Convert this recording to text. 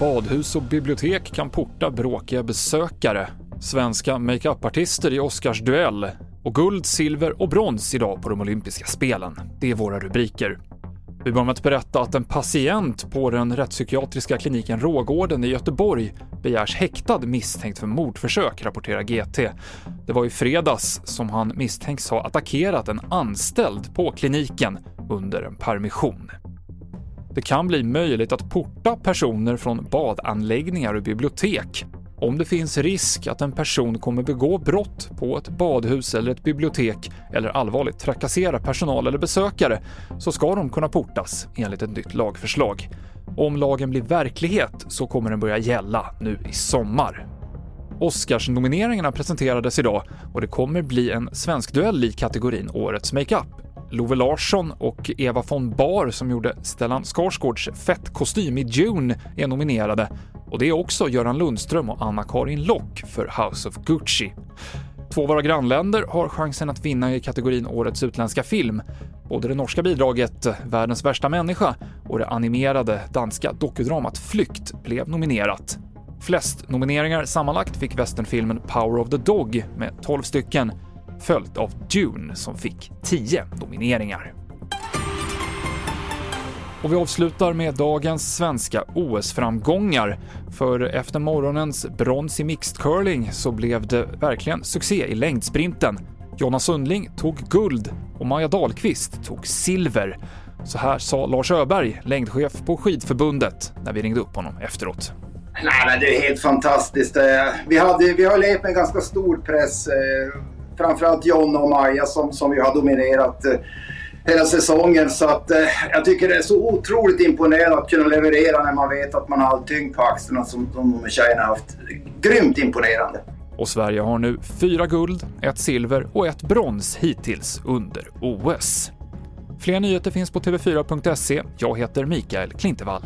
Badhus och bibliotek kan porta bråkiga besökare. Svenska makeupartister i Oscarsduell. Och guld, silver och brons idag på de olympiska spelen. Det är våra rubriker. Vi börjar med att berätta att en patient på den rättspsykiatriska kliniken Rågården i Göteborg begärs häktad misstänkt för mordförsök, rapporterar GT. Det var i fredags som han misstänks ha attackerat en anställd på kliniken under en permission. Det kan bli möjligt att porta personer från badanläggningar och bibliotek om det finns risk att en person kommer begå brott på ett badhus eller ett bibliotek eller allvarligt trakassera personal eller besökare så ska de kunna portas enligt ett nytt lagförslag. Om lagen blir verklighet så kommer den börja gälla nu i sommar. Oscarsnomineringarna presenterades idag och det kommer bli en svensk duell i kategorin Årets makeup. Love Larsson och Eva von Bar som gjorde Stellan Skarsgårds fettkostym i Dune är nominerade och det är också Göran Lundström och Anna-Karin Lock för House of Gucci. Två av våra grannländer har chansen att vinna i kategorin Årets utländska film. Både det norska bidraget Världens värsta människa och det animerade danska dokudramat Flykt blev nominerat. Flest nomineringar sammanlagt fick västernfilmen Power of the Dog med 12 stycken, följt av Dune som fick 10 nomineringar. Och vi avslutar med dagens svenska OS-framgångar. För efter morgonens brons i mixed curling så blev det verkligen succé i längdsprinten. Jonna Sundling tog guld och Maja Dahlqvist tog silver. Så här sa Lars Öberg, längdchef på skidförbundet, när vi ringde upp honom efteråt. Nej, men det är helt fantastiskt. Eh, vi, hade, vi har levt med ganska stor press. Eh, framförallt Jonna och Maja som, som vi har dominerat eh, hela säsongen. Så att, eh, jag tycker det är så otroligt imponerande att kunna leverera när man vet att man har all tyngd på axlarna som, som de tjejerna har haft. Grymt imponerande. Och Sverige har nu fyra guld, ett silver och ett brons hittills under OS. Fler nyheter finns på tv4.se. Jag heter Mikael Klintevall.